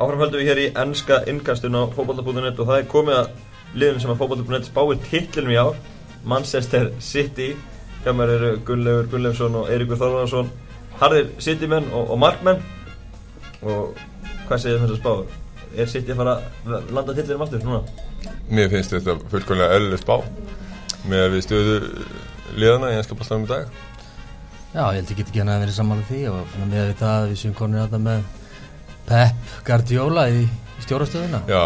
Áframhaldum við hér í ennska innkastun á fókbalta.net og það er komið að liðum sem að fókbalta.net spáir titlinum í ár. Manchester City hjá mér eru Gunnlefur Gunnlefsson og Eiríkur Þorvarsson harðir City-menn og, og markmenn. Og hvað segir þess að spáður? Er City að fara að landa titlinum aftur núna? Mér finnst þetta fullkonlega eðlileg spá. Með að við stöðu liðana í ennska bóltanum í dag. Já, ég held ekki ekki hann að vera saman því og með við það við séum konur að það með Pep Guardiola í, stjórastöðuna? Já,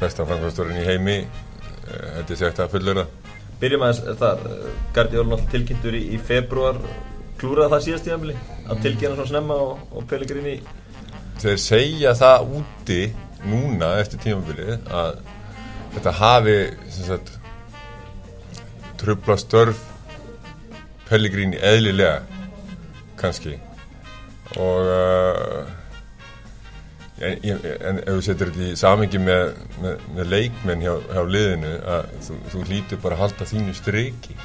besta framkvæmstjórin í heimi Þetta er segt að fullera Byrjum aðeins þar Guardiola náttúrulega tilkynntur í, í februar klúraði það síðast í aðmili að tilkynna svona snemma og, og Pellegrini Þeir segja það úti núna eftir tímafili að þetta hafi sagt, trubla störf Pellegrini eðlilega kannski. Og uh, en, ef þú setur þetta í samengi með, með, með leikmenn hjá, hjá liðinu að þú, þú lítur bara að halda þínu streiki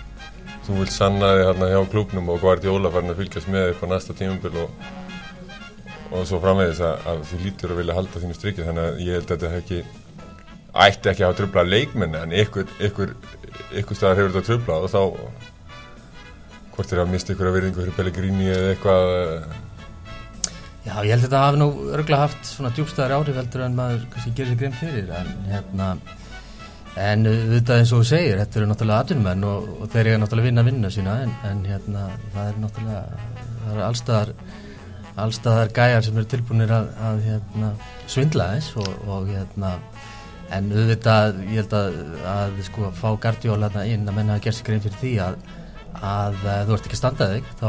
þú vil sanna þig hérna hjá klubnum og Guardiola farin að fylgjast með upp á næsta tímafél og, og svo framvegis að, að þú lítur að vilja halda þínu streiki þannig að ég held að þetta ekki ætti ekki að hafa tröfla leikmenn en ykkur, ykkur, ykkur staðar hefur þetta tröflað og þá hvort er að mista ykkur að verðingu fyrir Pellegrini eða eitthvað Já, ég held að þetta hafi nú örgulega haft svona djúbstæðar áhrif heldur en maður kannski gerir sér grein fyrir en hérna en þetta eins og þú segir, þetta eru náttúrulega atvinnumenn og, og þeir eru náttúrulega vinna vinna sína en, en hérna það er náttúrulega það eru allstaðar allstaðar gæjar sem eru tilbúinir að, að hérna, svindla þess og, og hérna en auðvitað, ég held að, að sko fá Gardiola inn að menna að gera sér grein fyrir því að að þú ert ekki að standa þig þá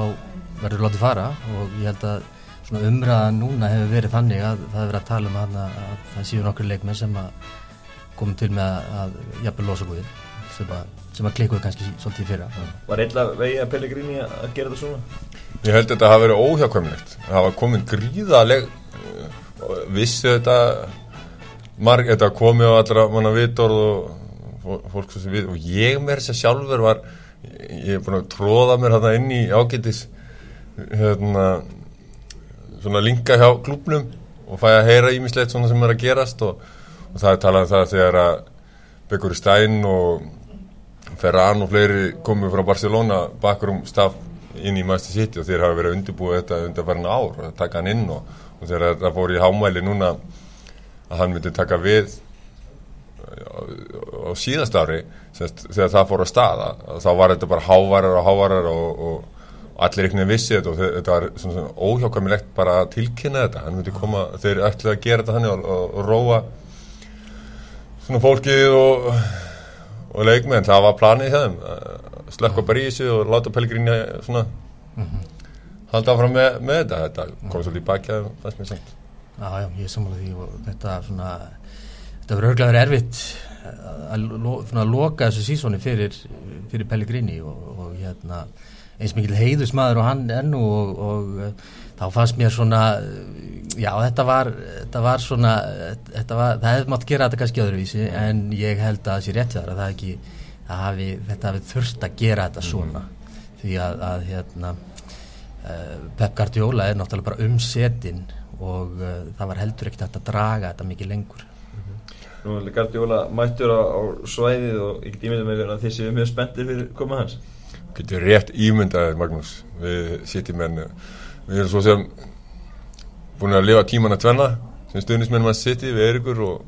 verður látið fara og ég held að svona umræðan núna hefur verið þannig að það hefur verið að tala um að, að það séu nokkur leikmenn sem að komum til með að, að jafnvel losa guðin sem að, sem að klikkuðu kannski svolítið fyrra Var eitthvað vegi að Pellegrini að gera þetta svona? Ég held að þetta hafi verið óhjákvæmlegt það hafa komin gríðaleg vissi þetta marg, þetta komið á allra manna vitorð og fólk sem við og ég með þess að sjálfur var ég er búin að tróða mér hérna inn í ágætis hérna svona linka hjá klubnum og fæ að heyra ímislegt svona sem er að gerast og, og það er talað um það þegar að Beggur Stein og Ferran og fleiri komið frá Barcelona bakur um staf inn í Master City og þeir hafa verið að undirbúa þetta undir verðin ár og taka hann inn og, og þegar það fór í hámæli núna að hann myndi taka við á, á síðast ári þegar það fór að staða þá var þetta bara hávarar og hávarar og, og allir einhvern veginn vissi þetta og þetta var óhjákvæmilegt bara að tilkynna þetta. Hann myndi koma, þeir ætlaði að gera þetta hann og, og, og róa svona fólkið og og leikmenn, það var planið þeim slökka bara í þessu og láta Pellegrini svona mm -hmm. halda áfram með, með þetta. Þetta kom svolítið í að það sem ég sengt Já, já, ég samfélag því og þetta svona, þetta verður örglega verið erfitt að, lo, að loka þessu sísóni fyrir, fyrir Pellegrini og, og hérna eins mikil heiðusmaður og hann ennu og, og uh, þá fannst mér svona já þetta var, þetta var svona þetta var, það hefði mátt gera þetta kannski öðruvísi en ég held að það sé rétt þar að það ekki að hafi, þetta hafi þurft að gera þetta svona. Mm. því að, að hérna uh, Pep Guardiola er náttúrulega bara umsetin og uh, það var heldur ekkert að draga þetta mikið lengur. Nú er Guardiola mættur á, á svæðið og ég get ímyndið með því að þið séu mjög spenntir fyrir komað hans getur rétt ímyndaðið Magnús við sitjum menn við erum svo sem búin að lifa tíman að tvenna sem stuðnismenn maður sitti við Eirikur og,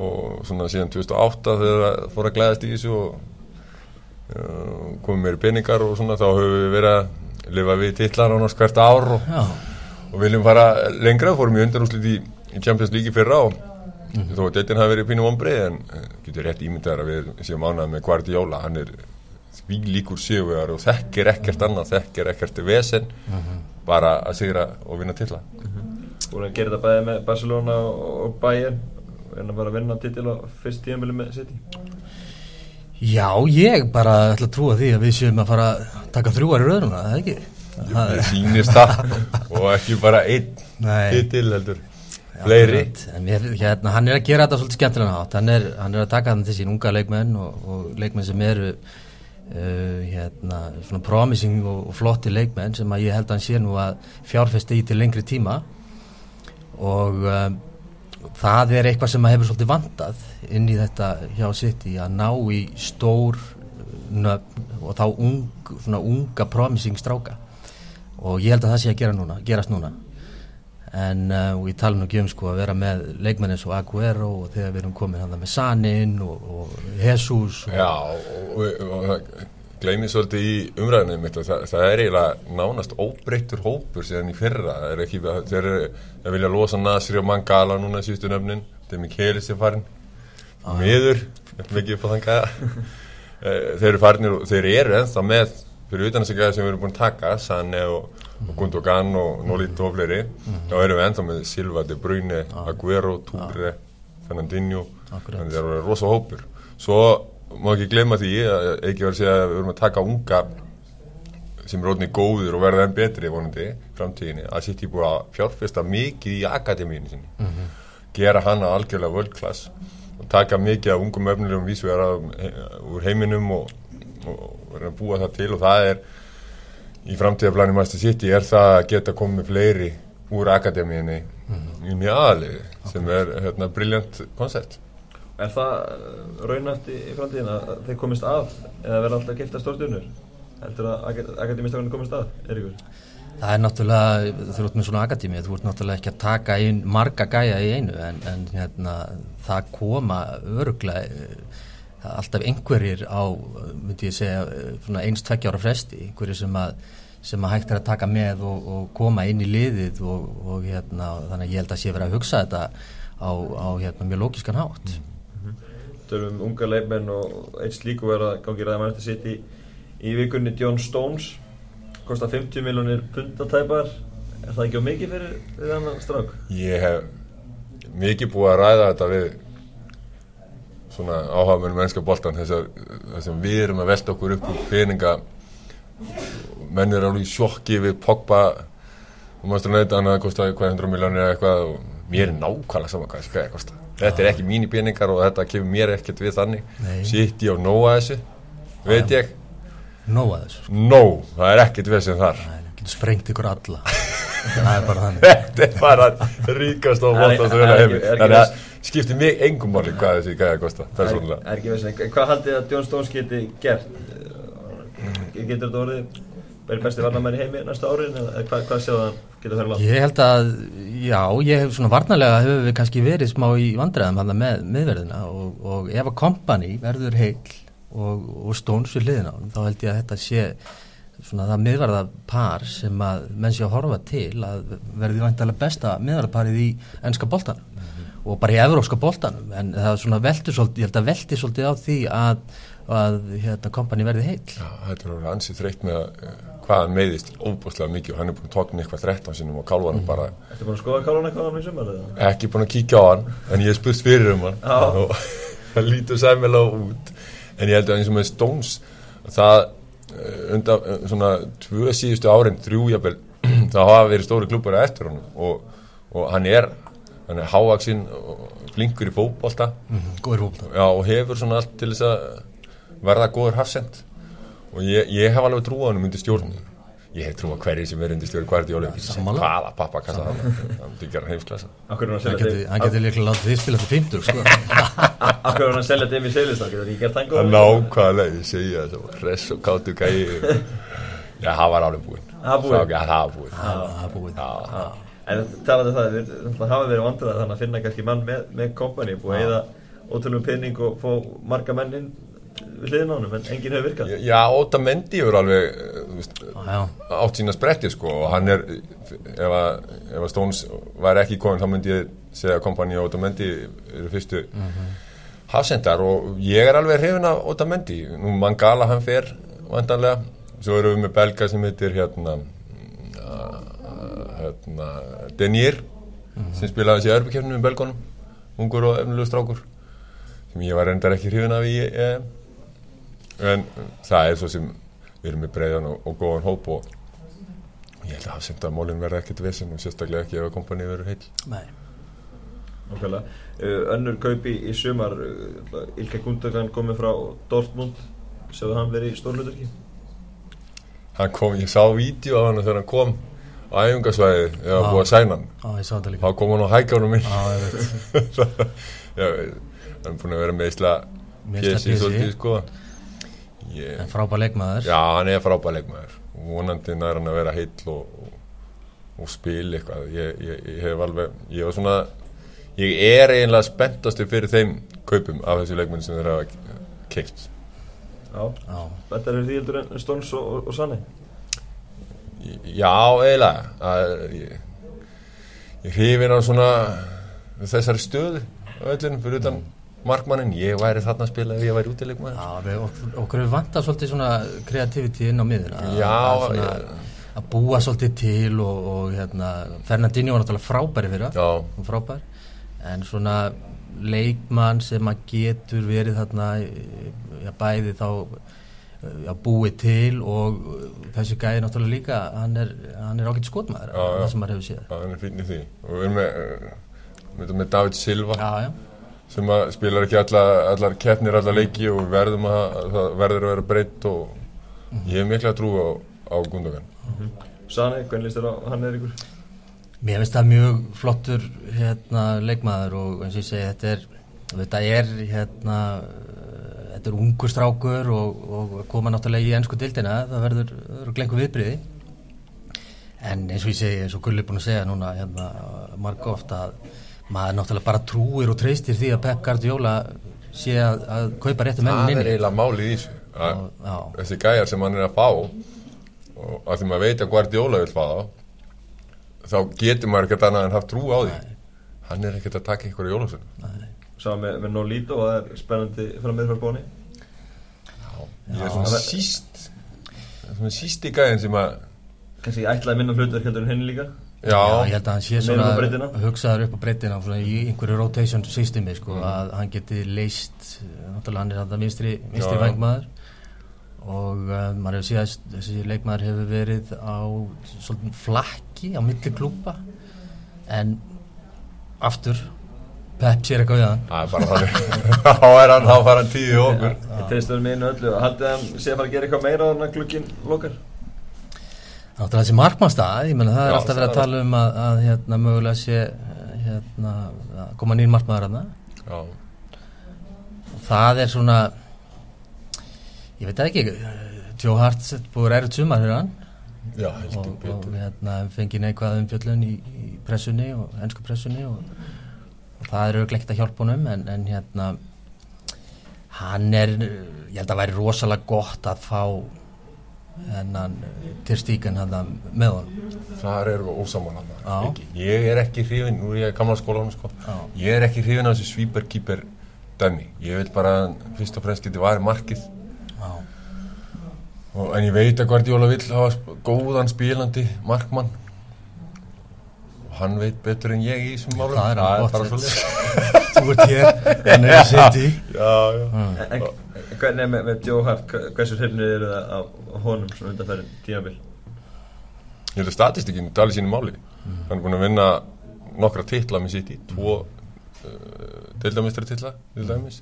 og svona síðan 2008 þegar það fór að glæðast í þessu og uh, komið meiri peningar og svona þá höfum við verið að lifa við tillar ánast hvert ár og, og viljum fara lengra. Fórum í undanúslit í, í Champions League fyrra og mm -hmm. þó að detin hafi verið pínum ombrið en getur rétt ímyndaðið að við séum ánað með Guardiola. Hann er því líkur sigugar og þekkir ekkert annað, þekkir ekkert vesen uh -huh. bara að sigra og vinna tilla -huh. Búin að gera þetta bæði með Barcelona og Bayern en að vera að vinna titil á fyrst tíanbili með City. Já, ég bara ætla að trúa því að við séum að fara að taka þrjúar í röðruna, það er ekki Það sýnist það. Og ekki bara einn titil heldur. Fleiri. mér, hérna, Hann er að gera þetta svolítið skemmtilega nátt hann er, hann er að taka þann til sín unga leikmenn og, og leikmenn sem eru Uh, hérna, svona promising og, og flotti leikmenn sem að ég held að hann sé nú að fjárfesti í til lengri tíma. Og uh, það er eitthvað sem hefur svolítið vandað inn í þetta hjá City að ná í stór nöfn og þá ung, unga promising stráka. Og ég held að það sé að gera núna, gerast núna en uh, og ég tala nú ekki um sko að vera með leikmenn eins og Aguero og þegar við erum komin hann með Sanin og, og Jesus og, Já, og, og, það gleymið svolítið í umræðinu mitt og það, það er eiginlega nánast óbreyttur hópur síðan í fyrra. Það er ekki, þeir vilja losa Nasri og Mangala núna í síðustu nöfnin. Þeir er Mikaelis er farin Ah. miður, mikið upp á þann gæða Eh, þeir eru farinir og þeir eru ennþá með fyrir utan þessi gæða sem við erum búin að taka Sanne og, og Gundogan og Nolito og fleiri, þá erum við ennþá með Silva, De Bruyne, Aguero, Toure Fernandinho. Þannig þeir eru rosa hópur. Svo má ekki glemma því að ekki verið að segja að við erum að taka unga sem er rótni góður og verða enn betri vonandi framtíðinni að sitt í búið að fjárfesta mikið í akademíinu sinni. Gera hana algjörlega world class og taka mikið af ungum öfnilegum vísvegar úr heiminum og, og verða að búa það til og það er í framtíðaplani Master City er það að geta komið með fleiri úr akademíinni í mjög aðalegi sem er hérna briljant koncept Er það raunætt í í framtíðin að þeir komist að eða verða alltaf kipta stórstjörnur? Heldur að akademistakarnir komist að, Eiríkur? Það er náttúrulega, þú ert með svona akademi, þú ert náttúrulega ekki að taka inn marga gæja í einu en, en hérna, það koma öruglega alltaf einhverjir á, myndi ég segja, eh, svona eins tveggjára fresti, einhverjir sem að, sem að hægt er að taka með og, og koma inn í liðið og, og hérna, þannig að ég held að sé verið að hugsa þetta á, á hérna, mjög lókiskan hátt. Tölum um unga leifmenn og eitt slíku verða gangið ræða mannstu sitt í, í vikunni John Stones kostar 50 miljonir pundatæpar er það ekki á mikið fyrir, fyrir þannig strák? Ég hef mikið búið að ræða þetta við svona áhagmenn mennska boltan þessar, þessum við erum að velta okkur upp úr peninga. Menn er alveg í sjokki við Pogba. Og maður stundin að hann kostaði hvað 100 miljónir eða eitthvað og mér er nákvæmlega saman hvað gæði kosta þetta er ekki mínu peningar og þetta kemur mér ekkert við þannig. Ég á nóa þessu veit ég, Nóa þessu, sko. nó, það er ekkert við sem þar. Það getur sprengt ykkur alla. það er bara þannig. Þetta er bara ríkast og Það það að ekki Þannig að skiptir mig engum máli hvað þessi gæði að kosta Er, persónulega er ekki veist, en hvað haldið að John Stones geti gert? Getur þetta orðið verið besti varnamenn í heimi næsta árin eða hvað, hvað séu það getur það langt? Ég held að, já, ég hef svona varnarlega hefur við kannski verið smá í vandræðum hann með miðverðina og, og ef að kompani verður heil og, og stóns við hliðina á honum, þá held ég að þetta sé svona það miðverða par sem að menn sé að horfa til að verði væntalega besta miðverðaparið í ennska boltanum og bara í evróska boltanum en það er svona veldur svolítið, ég held að veldi svolítið á því að, að hérna, kompani verði heil Já, þetta er alveg ansið þreytt með að, eh, hvað hann meiðist óbúslega mikið og hann er búin að tókna eitthvað 13 sinum og kálvanum bara Ertu búin að skoða kálun eitthvað á hann í sumar? eða? ekki búin að kíkja á hann en ég hef spurst fyrir um hann og það lítur sæmilega út en ég held að eins og með Stones það eh, undan eh, svona tvö síðustu árin, þrjú jafnvel það hafa verið stóri klubbar eftir honum og, og hann er hann er hávaksinn og flinkur í fótbolta. Mm, já, og hefur svona allt til þess að verða góður hafsend og ég, ég hef alveg trú á hann undir stjórn. Ég hef trú á hverju sem er undir stjórn Guardiola Sammála. hvaða pappa kalla hann hann myndi gera heimsklassa hann að Hann selja getur, hann getur líklega látið því spila til 50 sko. Akkur hann að selja Demi Selistan, getur hann ekki gert þannig Það er nákvæmlega, ég segja það var hress og kátu gæi. Já, það var alveg búinn. Það var búinn? Það Það er En talaðu um það, við náttúrulega hafa verið vandræða þannig að finna kannski mann með, með kompani búið að eða ótrúlega pening og fá marga menn inn við hliðin á honum en enginn hefur virkað. Já Óta Mendi hefur alveg þú veist, Já, átt sína spretti sko og hann er ef að, ef að Stones væri ekki komin þá myndi ég segja að kompani og Óta Mendi eru fyrstu hafsendar og ég er alveg hrifin af Óta Mendi. Nú Mangala hann fer vantanlega svo erum við með belga sem heitir hérna uh, hérna Denier sem spilaði þessi erbukefnum í belgónum ungur og efnilegu strákur sem ég var reyndar ekki hrifin af í EM en það er svo sem við erum með breiðan og, og góðan hóp og ég held að hafsenda mólin verða ekkert vesen og sérstaklega ekki ef að kompanið verður heil nei. Nákvæmlega. Uh, önnur kaupi í sumar uh, Ilka Gundogan komið frá Dortmund. Sjáðu hann verið í stórluturki hann kom, ég sá vídeo af hann þegar hann kom á æfingasvæði eða Já. búið að sæna hann. Já, ég sá þetta þá líka kom hann á hækjánum inn Já, ég veit. Já, hann er búin að vera með Ísla PSI. svolítið sko. Ég, En frábær leikmaður. Já, hann er frábæð leikmaður. Vonandi nær hann að vera heill og, og, og spil eitthvað. Ég, ég, ég hef alveg, ég var svona ég er eiginlega spenntastu fyrir þeim kaupum af þessu leikmenn sem þeir hafa keipt Já, er því heldur en Stóns og, og Sanni Já, eiginlega. Að, ég, ég hrifin á svona þessari stöðu öllum fyrir utan markmannin, ég væri þarna að spila ef ég væri við, okkur, okkur við vantar svolítið svona kreativiti inn á miðuna Já, að, svona, að búa svolítið til og, og hérna, Fernandinho var náttúrulega frábæri fyrir og frábær. En svona leikmann sem að getur verið þarna já, bæði þá já, búið til og þessi gæði náttúrulega líka hann er, hann er ágætt skotmaður Já, já. það sem maður hefur séð. Já, hann er fínn í því. Og við erum með, uh, við erum með David Silva já, já, sem að spilar ekki alla, allar keppnir, allar leiki og við verðum að, það verður að vera breytt og ég hef mikla trú á, á Gundogan. Sanni, hvernig líst þér á hann er ykkur? mér finnst það mjög flottur hérna, leikmaður og eins og ég segi þetta er, þetta er hérna þetta er ungur strákur og, og koma náttúrulega í ennsku dildina það verður, verður glengu viðbriði en eins og ég segi eins og Gulli er búin að segja núna hérna, marg ofta að maður náttúrulega bara trúir og treystir því að Pep Guardiola sé að, að kaupa réttu mennin það inn er í eiginlega málið í þessu þessi gæjar sem hann er að fá og að því maður veit að Guardiola vil fá þá getur maður ekkert annað en haft trú á því. Hann er ekkert að taka ykkur í jólasögn Sá með, með Nolito og það er spennandi frá miðfærbóni ég er svona síst svona sísti gæðin sem að Kanski ég ætlaði minna hlutverk heldur en henni líka. Já, Já, ég held að hann sé svona upp á breiddina? hugsaður upp á breytina í einhverju rotation systemi sko, að hann geti leist náttúrulega hann er þetta vinstri, vinstri Já, já. vængmaður. Og uh, maður hefur síðast þessi leikmaður hefur verið á svolítið flakki á milli klúpa en aftur Pep sér eitthvað við hann. Það er bara þannig. Þá er hann, þá fara hann tíu í okkur. Ég treystur með einu öllu. Haldið að hann sé að fara að gera eitthvað meira þannig að glukkin lokar? Náttúrulega þessi markmannstað, ég menna það er Já, alltaf verið að tala um að, að hérna, mögulega sé hérna, að koma nýr markmaður hann það er svona ég veit ekki Joe Hart búið ærið sumar fyrir hann? Já, og, og hérna, fengi neikvað umfjöllun í, í pressunni og ennsku pressunni og það er auðvitað ekkert að hjálpa honum en, en hérna hann er, ég held að væri rosalega gott að fá hennan til stíkan hann með honum. Erum við ósaman ég er ekki hrifin, nú er ég gamla skólanum sko. Ég er ekki hrifin af þessu svíperkýper dæmi, ég vil bara fyrst og fremst geti varið markið. Og, en ég veit að Guardiola vill hafa góðan spilandi markmann hann veit betur en ég í þessum málum. Það er alveg bara svolítið þú ert hér hann er í City já, já. Mm. En, hvernig er með, með Joe Hart hva- Hversu hrifnir eru það af honum Svona undanfærin tímabil? Ég held að statistikinn tali sínu máli. Hann er búin að vinna nokkra titla með sitt í, tvo uh, deildamistri titla til dæmis.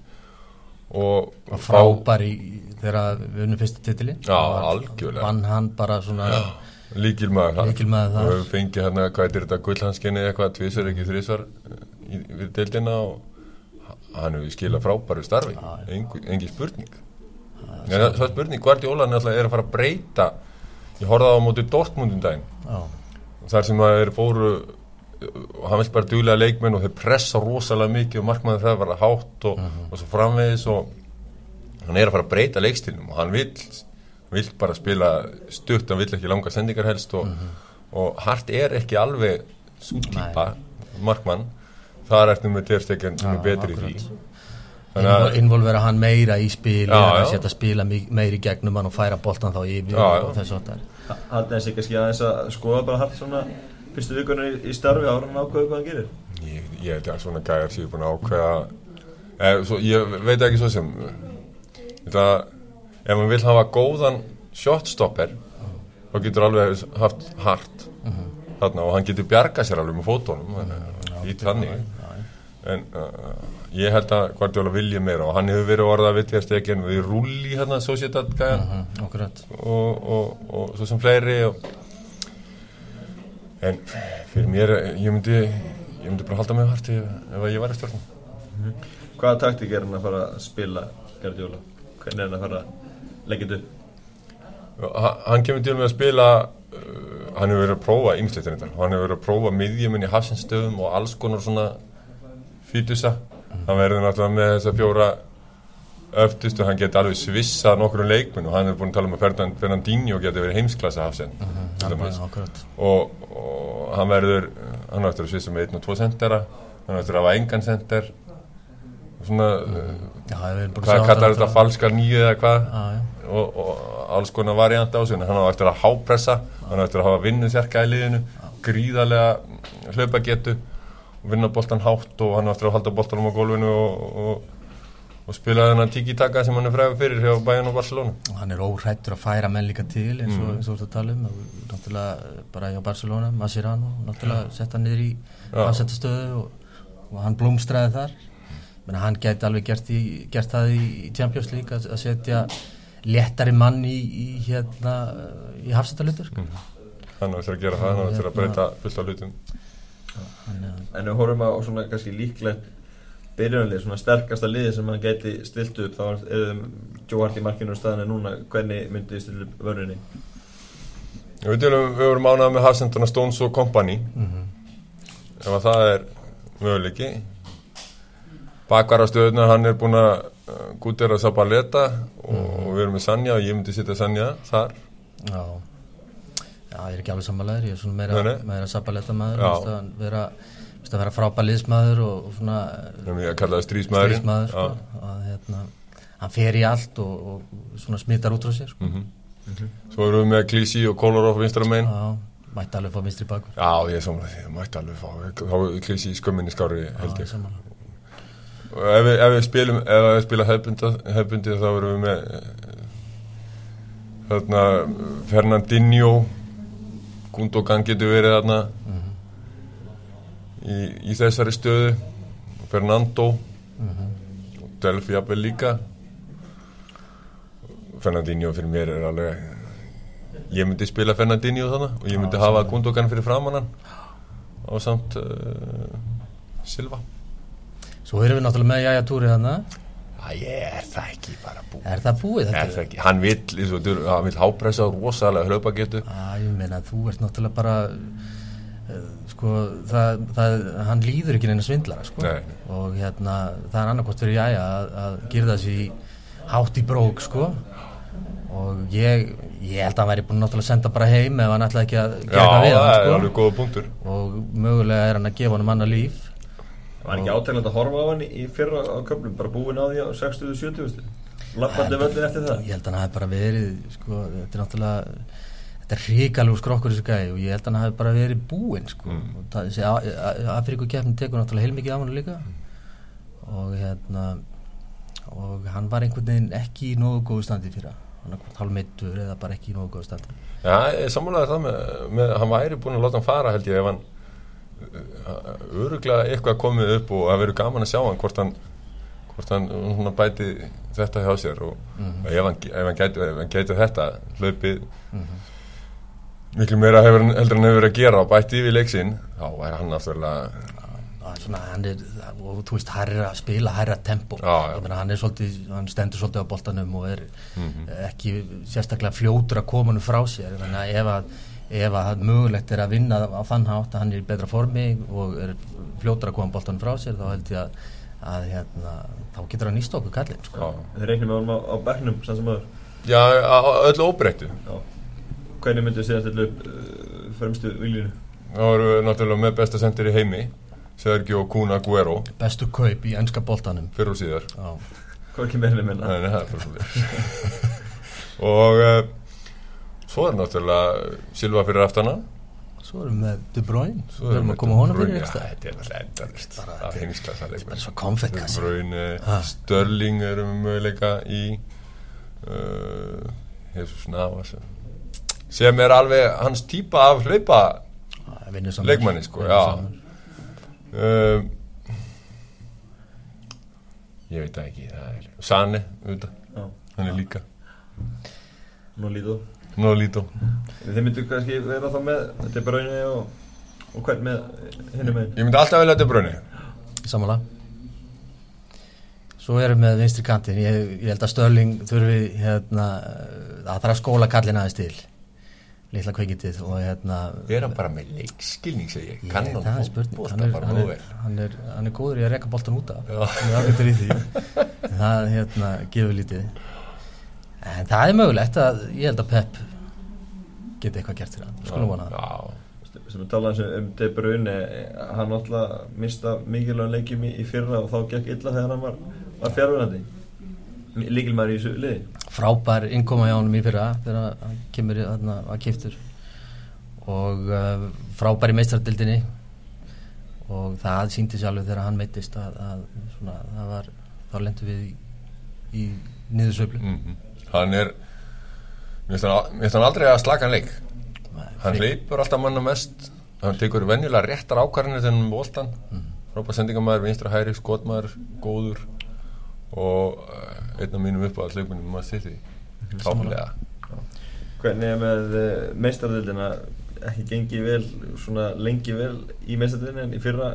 Og, og frábær í þegar við unnum fyrsta titili Já, algjörlega. vann hann bara svona líkil maður þar. Lykilmaður þar. og við fengið hérna, hvað er þetta gullhanskinni eitthvað, tvisar ekki þrisvar í, við deildina og hann hefur skilað frábæru starfi. Engi, engi spurning. En það, það er spurning Guardiola náttúrulega er að fara að breyta. Ég horfði á móti Dortmundum daginn. Já, þar sem að þeir fóru hann vill bara duglega leikmenn og þeir pressa rosalega mikið og markmaður það var hátt og, og svo framvegis og hann er að fara að breyta leikstilnum og hann vill, vill bara spila stutt, hann vill ekki langa sendingar helst og, og Hart er ekki alveg svo típa markmann. Þar ertu með Terstekjan sem er Já, betri í því. Akkurat. þannig að Invol- involvera hann meira í spil já. setja spila í gegnum hann og færa boltan þá yfir Já, og þess að það Haldið þessi kannski aðeins að skoða bara Hart svona Fyrstu vikunni í, í starfi ára hann ákveðu hvað hann gerir. Ég, ég held að svona gæjar séu búin að ákveða eh, svo, ég veit ekki svo sem þetta, ef maður vil hafa góðan shotstopper þá getur alveg haft hart þarna og hann getur bjarga sér alveg með fótónum í þannig en uh, ég held að Guardiola vilji meira og hann hefur verið orðað við til stekjan við rúli hérna Sociedad gæjan okkurat og, og, og svo sem fleiri og en fyrir mér, ég myndi ég myndi bara halda mig hart ef, ef ég væri stjórnum. Hvaða taktík er hann að fara að spila Guardiola? Hvernig er hann að fara að leggja þetta upp? Ha- hann kemur til með að spila uh, hann hefur verið að prófa og hann hefur verið að prófa miðjuminn í hafsinstöðum og alls konar svona fýtusa. Hann verður náttúrulega með þessa fjóra öftustu, hann geti alveg svissað nokkur um leikminn og hann er búin að tala um að Fernand, Fernandinho geti verið heimsklassa hafsinn dæmis. akkurat. Og, og hann verður hann verður að svissa með 1 og 2 sendera hann verður að hafa engan sender og svona Já, hvað kallar þetta falska nýju eða hvað? Og, og alls konar variant á sig hann á eftir að hápressa hann á eftir að hafa vinnu þjarka í liðinu gríðarlega hlaupagetu vinna boltan hátt og hann á eftir að halda boltanum á gólfinu og, og, og spila þennan tiki-taka sem hann er fræður fyrir hjá Bayern og Barcelona. Hann er óhrættur að færa menn líka til eins Mm. og, eins og þú ert að tala um. Og náttúrulega bara hjá Barcelona, Mascherano náttúrulega sett hann niður í afsettastöðu og, og hann blómstræði þar menn hann gæti alveg gert, í, gert það í Champions League að, að setja léttari mann í, í hérna í hafsettalutur Mm. hann á eftir að gera það, hann á eftir að breyta fullt af hlutum. En við horfum á svona kannski líklegt byrjunarlið, svona sterkasta liði sem hann gæti stilt upp þá er þeim Joe Hart í markinu og staðan er núna. Hvernig myndi þið stilt upp vörðinni við, vorum ánað með hafsendana Stones og Company. Ef að það er möguleiki bakvara stöðuna hann er búin að uh, gútera Sabaleta og við erum með Sanja og ég myndi setja Sanja þar Já Já, ég er ekki alveg sammálaður, ég er svona meira, Nei, nei. meira sabaletta maður, Já. að vera, að vera frábær liðsmaður og, og svona sem ég að kalla það strísmaður, sko, að hérna, hann fer í allt og, og svona smittar út frá sér, sko. Mhm. svo erum við með Klísi og Kolarov vinstra megin Já, mætti alveg fá minstri bakur. já ég er samlega því, það mætti alveg fá þá er Klísi í skömminni skári held Já, ég sammála. Og ef við, ef við spilum ef við spila hefbundi þá erum við með eh, þarna Fernandinho Gundogan getur verið þarna. Í, í þessari stöðu. Fernando. Og Delphi jafnvel líka. Fernandinho fyrir mér er alveg ég myndi spila Fernandinho þannig og ég myndi hafa Gundogan fyrir framannan og samt uh, Silva Svo erum við náttúrulega með Jæja Túri þarna, Æ, er það ekki bara búið er það búið Er þetta? það ekki, hann og þú- hann vill hápressa og rosalega hlaupagetu Já, ég meina, þú ert náttúrulega bara, uh, sko, það, það, hann líður ekki neina svindlara, sko. Nei. Og hérna, það er annarkort fyrir Jæja að, að gera þessi hátt í brók, sko. Og ég, ég held að hann væri búin náttúrulega að senda bara heim ef hann ætlaði ekki að Já, gera eitthvað við það hann, er sko. alveg góða punktur Og mögulega er hann að gefa hann manna líf. Var ekki átægilegt að horfa á hann í- fyrra á köflum, bara búin á því á 60-70 Lappandi völlin eftir það Ég held að hann hafi bara verið, sko, þetta er náttúrulega, þetta er ríkalegu skrokkur þessi gæði og ég held að hann hafi bara verið búinn, sko. Mm. Og það, þessi Afríku keppnin tekur náttúrulega heilmikið á hann líka og hérna, og hann var einhvern veginn ekki í nógu góðu standi fyrir hann var hálf meittur eða bara ekki í nógu góðu standi. Já, ég sammálaði það með, með hann væri búin að láta hann fara held ég ef hann öruglega eitthvað komið upp og það verður gaman að sjá hann hvort hann hvort hann bæti þetta hjá sér og, og ef hann, ef hann gæti, ef hann gæti þetta hlaupið miklu meira hefur, heldur hann hefur að gera og bæti yfir leiksinn þá væri hann er svona, er, og þú veist, hærra, spila hærra tempo. Já, já. Meina, hann er svolítið, hann stendur svolítið á boltanum og er Mhm. ekki sérstaklega fljótur að koma hann frá sér. Þannig að ef að, ef að það mögulegt er að vinna á þann hátt að hann er í betra formi og er fljótur að koma boltanum frá sér, þá held ég að, að hérna, þá getur hann nýst okkur kallinn, sko. Þið reiknum með honum á, á bernum sem aður já öllu óbreyttu Já. Hvernig myndið þið að stilla upp uh, fremstu viljunu? þá erum við náttúrulega með besta sendir í heimi Sergio Kuna Guero Bestu kaup í ennska boltanum. fyrir og síðar Já. Hvað er ekki meðlega minna? Nei, nei, það er bara svolítið Og uh, svo er náttúrulega Silva fyrir aftana Svo erum við með De Bruyne, Svo við erum með að koma honum De fyrir ekstra. Þetta er náttúrulega endalist Bara Það þetta er er- heimsklassa Bara leikmenn svo konfettkassi. De Bruyne. Störling erum við möguleika í uh, Jesus Navas. Sem er alveg hans típa af hlaupa. Leikmanni, sko, uh, ég veit ekki það er Sane, auðvitað, hann er líka. Nú lítið Nolito Þið myndu kannski vera þá með Þetta er braunni og og hvern með hinnum með Ég myndi alltaf velja þetta brunni Samanlega Svo erum við með vinstri kantin ég, ég held að Störling þurfi hérna, að þarf að skóla kallin aðeins til. Litla kveikitið og hérna Vera bara með leikskilning, segi ég. Kann það hann er er, bara er, vel. hann, er, hann er góður í að reka boltan út af. Já. hann er afgjötur í því. En það hérna, gefur lítið en það er mögulegt að ég held að Pep geti eitthvað gert fyrir hann. Skulum vona það. Já, sem við talaðum um, De Bruyne hann náttúrulega mista mikilvægum leikjum í, í fyrra og þá gekk illa þegar hann var, var fjárvunandi líkilmæður í þessu liði. Frábær innkoma hjá honum í fyrra þegar hann kemur í- þarna að kiptur og uh, frábær í meistardildinni og það síndi sjálfur þegar hann meittist að, að svona, það var, þá lendum við í, í niðursveiflu. Mhm. Hann er Mér finnst hann, aldrei að slaka hann leik. Hann hleypur alltaf manna mest. Hann tekur venjulega réttar ákvarðinir þegar hann er með boltan mm. Frábær sendingamæður, vinstra hæri, skotmaður, góður og uh, einn af mínum upp á hlaupunum maður sitt í Klálega hvernig er með uh, meistardildina ekki gengið vel svona lengi vel í meistardildina en í fyrra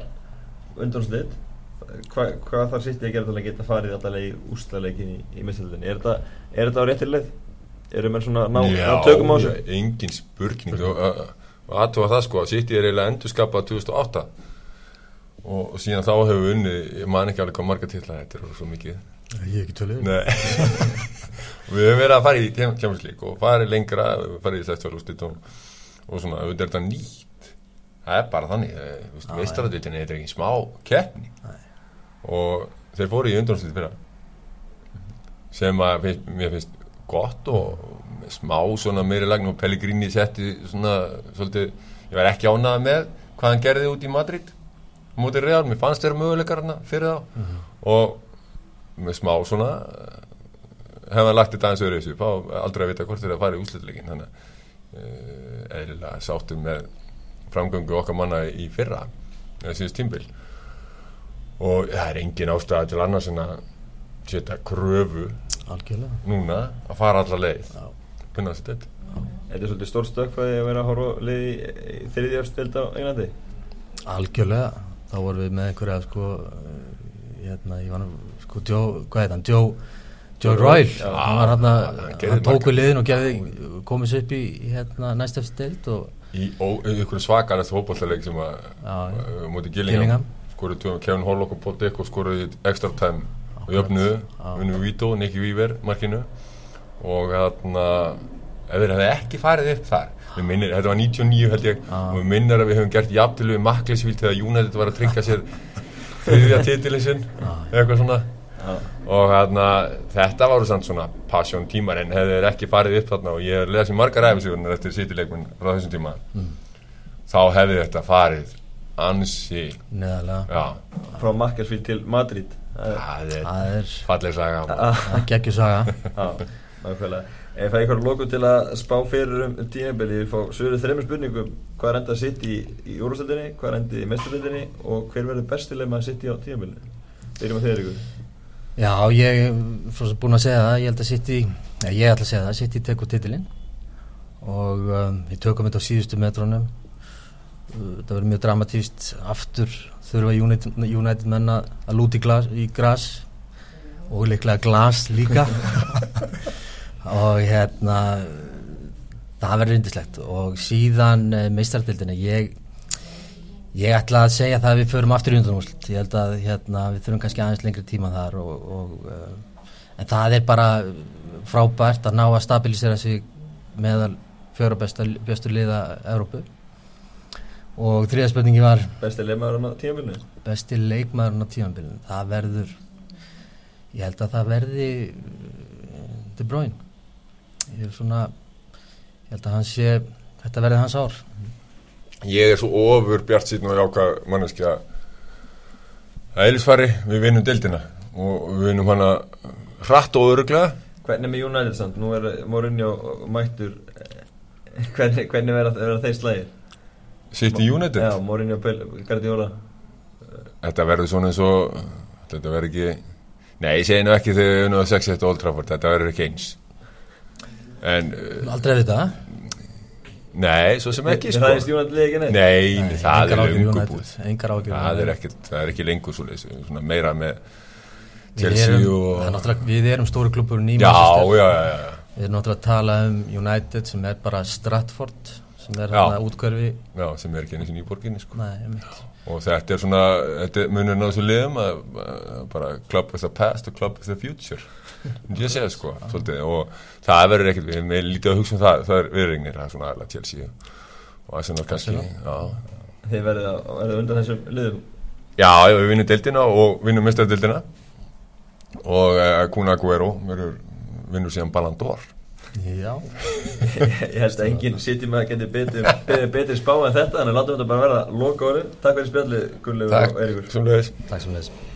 undanslið Hva, hvað þarf sitt ég að gera til að geta farið alltaf í úslaleikin í, í meistardildinni er þetta, er þetta á réttir leið? eru menn svona ná, ná tökum á þessu? já, engin spurning. Og, uh, aðtóa það sko að City er eiginlega endurskapað 2008 og, og síðan þá hefur við unni ég man ekki alveg hvað marga titla þetta er svo mikið. Ég er ekki tölur Nei. Við höfum verið að fara í kemurslík og farið lengra, við farið í slæstjárústit og, og svona, auðvitað er þetta nýtt. Það er bara þannig meistaradvitinni þetta er ekki smá keppni. Og þeir fóru í undanúslit fyrra. Sem að finnst, mér finnst gott og smá svona meiri lagn og Pellegrini setti svona svolítið, ég var ekki ánað með hvað hann gerði út í Madrid mútið Real, mér fannst þeirra möguleikar hana fyrir þá. Og með smá svona hefði hann lagt þetta aðeins öðru þessu fá aldrei að vita hvort þeirra í úslutleikin þannig að uh, eðlilega sáttum með framgöngu okkar manna í fyrra síðust tímbil og það er engin ástæða til annars en að setja kröfu algjörlega núna að fara alla leið Já. finna þessi þetta Er þetta svolítið stór stökkfæði að vera að horfa á lið í, þriðjárstild á Englandi? algjörlega þá vorum við með einhverja sko uh, hérna, ég var nú sko Joe, hvað heit hann, Joe Joe Joe Royal, Royal, já. hann var hérna hann hann tók margar. við liðin og gerði, komið sér upp í hérna, næst eftir deild og í í ykkur svakalegt fótballleik sem að mútið Gillingham. Skoruð tjóðum Kevin Hollock og Paul Dick og skoruð í extra time. Og jöfnuðu, vinnum Vito, Nicky Weaver markinu. Og þarna ef þeir hefði ekki farið upp þar minnir, þetta var 99 held ég Já. og við minnir að við höfum gert jafntil við Makklisvíl þegar United var að tryggja sér þriðja titilin sinn eitthvað svona. Já. og þarna, þetta samt svona passion tímar en hefði þeir ekki farið upp þarna og ég er lesið margar æfisugurnar eftir sýtileikminn frá þessum tíma þá hefði þetta farið ansi Frá Makkelsvíl til Madrid. Það er- er er falleg saga. Það er Já, nákvæmlega. Ef það er eitthvað loku til að spá fyrir um tímabili Við fá sögur þreymur spurningum. Hvað er enda sitt í, í úrstældinni Hvað er enda í mesturstældinni Og hver verður bestileg maður sitt í á tímabilinu? Byrjum á þeir ykkur já, ég er svo búin að segja það. Ég held að City, ja, ég ætla að segja það. City tekur titilinn. Og um, við tökum þetta á síðustu metrónum það verður mjög dramatíst aftur. Þurfa United, United menn að lúti glas, í gras og líklega glas líka. Og hérna það verður yndislegt. Og síðan uh, meistardildina ég ég ætla að segja það að við förum aftur í undanúslit ég held að hérna, við þurfum kannski aðeins lengri tíma þar og, og, uh, en það er bara frábært að ná að stabilisera sig meðal bestu liða Evrópu og þriða spurningi var? Bestileg maður á tímabilinu? Besti leikmaðurinn á tímanbylun það verður ég held að það verði uh, De Bruyne. Ég er svona ég held að hann sé þetta verði hans ár. Ég er svo ofur bjart síðan og jáka manneskja. Að Eilisfari, við vinnum deildina og við vinnum hana hratt og öruglega Hvernig með United samt? Nú er Mourinho mættur. Eh, Hvernig, hvernig verða, verða þeir slægir? City United? Já, Mourinho Guardiola. Þetta verður svona eins og þetta verður ekki nei, ég segi nú ekki þegar við að 6-1 Old Trafford þetta verður ekki eins. En uh, aldrei að vita Nei, svo sem ekki Það sko. er neitt. Nei, nei, það er áhyggjur lengur United, búið. Engar áhyggjur það er, ekki, það er ekki lengur svo svona meira með Við Chelsea erum- og það Við erum stóri í já, já, Við erum náttúrulega að tala um United sem er bara Stratford sem er hérna útkverfi já, sem er ekki einu sinni í borginni sko. Nei, og þetta er svona, þetta munurinn á þessu liðum að, að bara club with the past og club with the future. Ég að segja sko, svolítið. Og það verður ekkert, við erum lítið að hugsa um það. Það er viðregnir, það er svona aðla Chelsea og Arsenal kannski Þið að- verðið undan þessum liðum? Já, já, við vinnum deildina og vinnum mestadeildina og uh, Kuna verður, vinnur síðan Ballon d'Or Já, Ég held að enginn með að geti betri, betri spá en þetta að látum þetta bara verða loka orðið Takk fyrir spjallið, Gunnlegu og Takk, Eiríkur. Sem leiðis takk sem þess